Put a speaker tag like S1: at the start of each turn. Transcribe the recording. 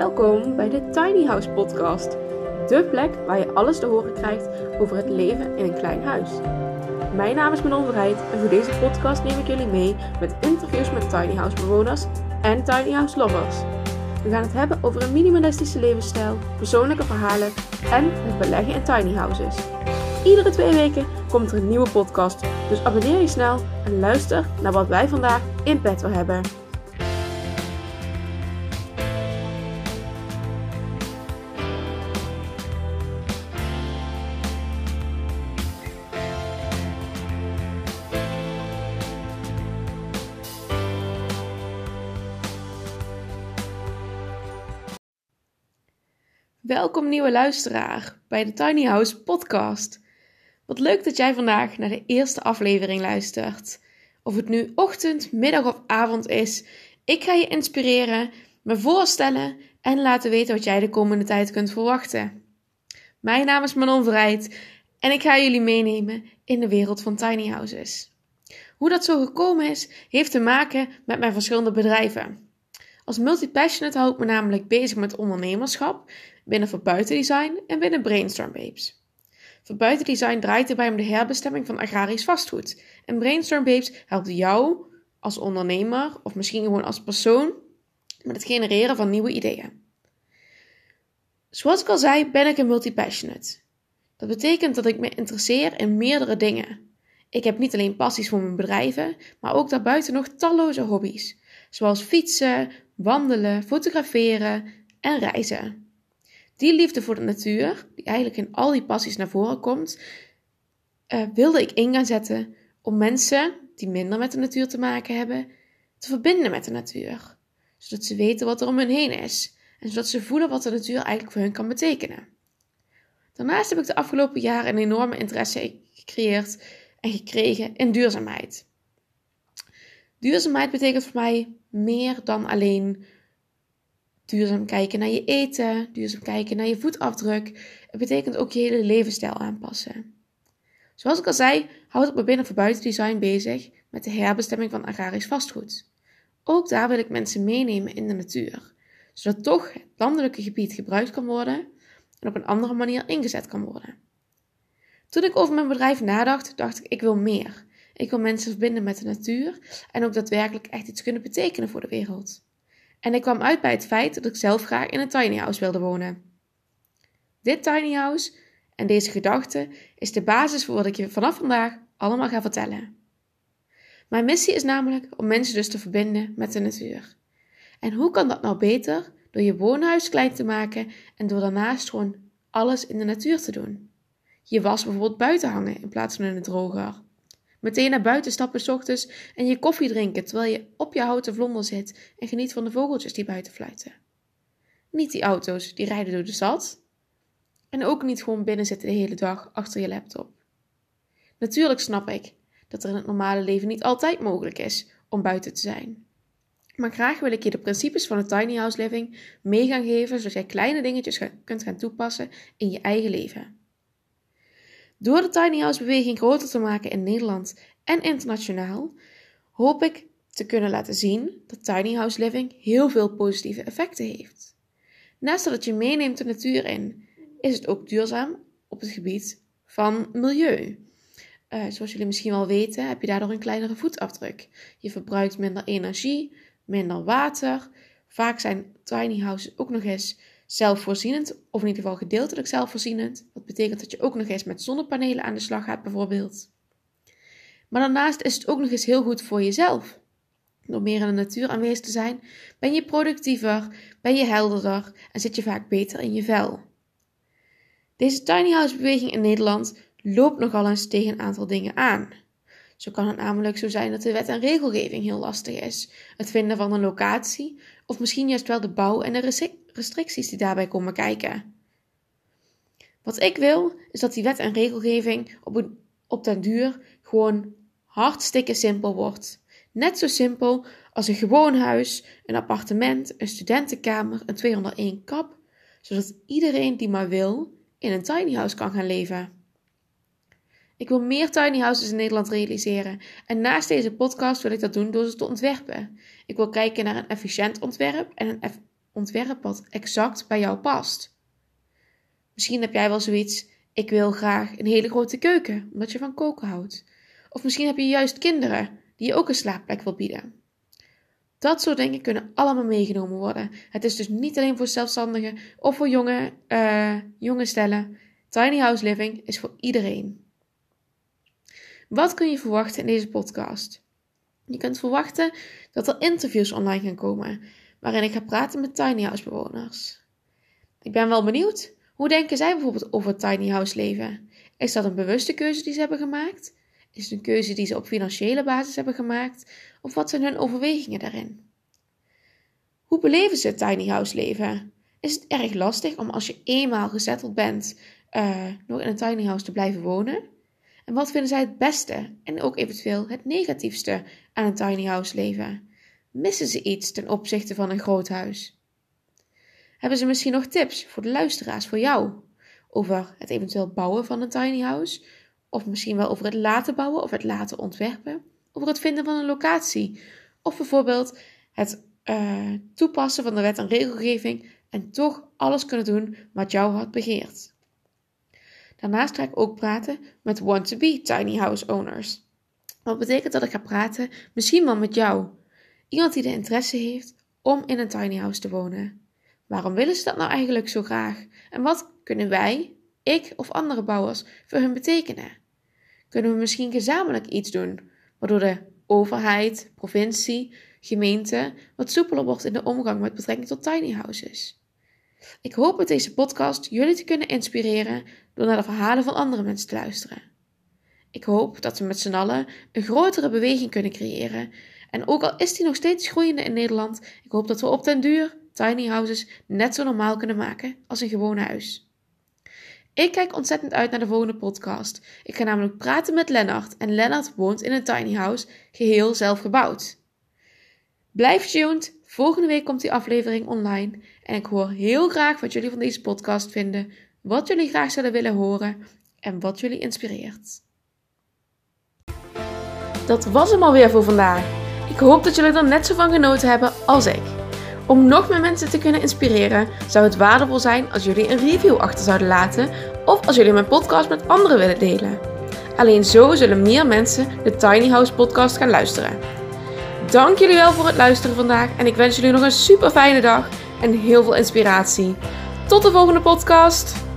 S1: Welkom bij de Tiny House Podcast. De plek waar je alles te horen krijgt over het leven in een klein huis. Mijn naam is Manon Verheid en voor deze podcast neem ik jullie mee met interviews met Tiny House bewoners en Tiny House lovers. We gaan het hebben over een minimalistische levensstijl, persoonlijke verhalen en het beleggen in tiny houses. Iedere twee weken komt er een nieuwe podcast, dus abonneer je snel en luister naar wat wij vandaag in petto hebben. Welkom nieuwe luisteraar bij de Tiny House podcast. Wat leuk dat jij vandaag naar de eerste aflevering luistert. Of het nu ochtend, middag of avond is, ik ga je inspireren, me voorstellen en laten weten wat jij de komende tijd kunt verwachten. Mijn naam is Manon Vrijt en ik ga jullie meenemen in de wereld van tiny houses. Hoe dat zo gekomen is, heeft te maken met mijn verschillende bedrijven. Als multipassionate hou ik me namelijk bezig met ondernemerschap binnen voor buitendesign en binnen Brainstorm Babes. Voor buitendesign draait erbij om de herbestemming van agrarisch vastgoed. En Brainstorm Babes helpt jou als ondernemer of misschien gewoon als persoon met het genereren van nieuwe ideeën. Zoals ik al zei, ben ik een multipassionate. Dat betekent dat ik me interesseer in meerdere dingen. Ik heb niet alleen passies voor mijn bedrijven, maar ook daarbuiten nog talloze hobby's, zoals fietsen, wandelen, fotograferen en reizen. Die liefde voor de natuur, die eigenlijk in al die passies naar voren komt, uh, wilde ik in gaan zetten om mensen die minder met de natuur te maken hebben, te verbinden met de natuur. Zodat ze weten wat er om hen heen is en zodat ze voelen wat de natuur eigenlijk voor hen kan betekenen. Daarnaast heb ik de afgelopen jaren een enorme interesse gecreëerd en gekregen in duurzaamheid. Duurzaamheid betekent voor mij meer dan alleen duurzaam kijken naar je eten, duurzaam kijken naar je voetafdruk. Het betekent ook je hele levensstijl aanpassen. Zoals ik al zei, houd ik me binnen voor buitendesign bezig met de herbestemming van agrarisch vastgoed. Ook daar wil ik mensen meenemen in de natuur, zodat toch het landelijke gebied gebruikt kan worden en op een andere manier ingezet kan worden. Toen ik over mijn bedrijf nadacht, dacht ik: ik wil meer. Ik wil mensen verbinden met de natuur en ook daadwerkelijk echt iets kunnen betekenen voor de wereld. En ik kwam uit bij het feit dat ik zelf graag in een tiny house wilde wonen. Dit tiny house en deze gedachte is de basis voor wat ik je vanaf vandaag allemaal ga vertellen. Mijn missie is namelijk om mensen dus te verbinden met de natuur. En hoe kan dat nou beter door je woonhuis klein te maken en door daarnaast gewoon alles in de natuur te doen? Je was bijvoorbeeld buiten hangen in plaats van in de droger. Meteen naar buiten stappen s ochtends en je koffie drinken terwijl je op je houten vlonder zit en geniet van de vogeltjes die buiten fluiten. Niet die auto's die rijden door de stad. En ook niet gewoon binnen zitten de hele dag achter je laptop. Natuurlijk snap ik dat er in het normale leven niet altijd mogelijk is om buiten te zijn. Maar graag wil ik je de principes van de tiny house living mee geven, zodat jij kleine dingetjes kunt gaan toepassen in je eigen leven. Door de tiny house beweging groter te maken in Nederland en internationaal, hoop ik te kunnen laten zien dat tiny house living heel veel positieve effecten heeft. Naast dat je meeneemt de natuur in, is het ook duurzaam op het gebied van milieu. Uh, zoals jullie misschien wel weten, heb je daardoor een kleinere voetafdruk. Je verbruikt minder energie, minder water. Vaak zijn tiny houses ook nog eens zelfvoorzienend, of in ieder geval gedeeltelijk zelfvoorzienend. Dat betekent dat je ook nog eens met zonnepanelen aan de slag gaat, bijvoorbeeld. Maar daarnaast is het ook nog eens heel goed voor jezelf. Door meer in de natuur aanwezig te zijn, ben je productiever, ben je helderder en zit je vaak beter in je vel. Deze tiny house beweging in Nederland loopt nogal eens tegen een aantal dingen aan. Zo kan het namelijk zo zijn dat de wet en regelgeving heel lastig is, het vinden van een locatie of misschien juist wel de bouw en de restricties die daarbij komen kijken. Wat ik wil, is dat die wet en regelgeving op, op den duur gewoon hartstikke simpel wordt. Net zo simpel als een gewoon huis, een appartement, een studentenkamer, een 201 kap, zodat iedereen die maar wil in een tiny house kan gaan leven. Ik wil meer tiny houses in Nederland realiseren en naast deze podcast wil ik dat doen door ze te ontwerpen. Ik wil kijken naar een efficiënt ontwerp en een ontwerp wat exact bij jou past. Misschien heb jij wel zoiets, ik wil graag een hele grote keuken, omdat je van koken houdt. Of misschien heb je juist kinderen die je ook een slaapplek wil bieden. Dat soort dingen kunnen allemaal meegenomen worden. Het is dus niet alleen voor zelfstandigen of voor jonge, uh, jonge stellen. Tiny house living is voor iedereen. Wat kun je verwachten in deze podcast? Je kunt verwachten dat er interviews online gaan komen, waarin ik ga praten met tiny house bewoners. Ik ben wel benieuwd, hoe denken zij bijvoorbeeld over tiny house leven? Is dat een bewuste keuze die ze hebben gemaakt? Is het een keuze die ze op financiële basis hebben gemaakt? Of wat zijn hun overwegingen daarin? Hoe beleven ze het tiny house leven? Is het erg lastig om als je eenmaal gezetteld bent uh, nog in een tiny house te blijven wonen? En wat vinden zij het beste en ook eventueel het negatiefste aan een tiny house leven? Missen ze iets ten opzichte van een groot huis? Hebben ze misschien nog tips voor de luisteraars, voor jou, over het eventueel bouwen van een tiny house? Of misschien wel over het laten bouwen of het laten ontwerpen? Over het vinden van een locatie? Of bijvoorbeeld het uh, toepassen van de wet en regelgeving en toch alles kunnen doen wat jouw hart begeert? Daarnaast ga ik ook praten met want-to-be tiny house owners. Wat betekent dat ik ga praten, misschien wel met jou. Iemand die de interesse heeft om in een tiny house te wonen. Waarom willen ze dat nou eigenlijk zo graag? En wat kunnen wij, ik of andere bouwers, voor hun betekenen? Kunnen we misschien gezamenlijk iets doen, waardoor de overheid, provincie, gemeente wat soepeler wordt in de omgang met betrekking tot tiny houses? Ik hoop met deze podcast jullie te kunnen inspireren door naar de verhalen van andere mensen te luisteren. Ik hoop dat we met z'n allen een grotere beweging kunnen creëren. En ook al is die nog steeds groeiende in Nederland, ik hoop dat we op den duur tiny houses net zo normaal kunnen maken als een gewoon huis. Ik kijk ontzettend uit naar de volgende podcast. Ik ga namelijk praten met Lennart en Lennart woont in een tiny house, geheel zelf gebouwd. Blijf tuned, volgende week komt die aflevering online en ik hoor heel graag wat jullie van deze podcast vinden, wat jullie graag zouden willen horen en wat jullie inspireert. Dat was hem alweer voor vandaag. Ik hoop dat jullie er net zo van genoten hebben als ik. Om nog meer mensen te kunnen inspireren, zou het waardevol zijn als jullie een review achter zouden laten of als jullie mijn podcast met anderen willen delen. Alleen zo zullen meer mensen de Tiny House podcast gaan luisteren. Dank jullie wel voor het luisteren vandaag en ik wens jullie nog een super fijne dag en heel veel inspiratie. Tot de volgende podcast!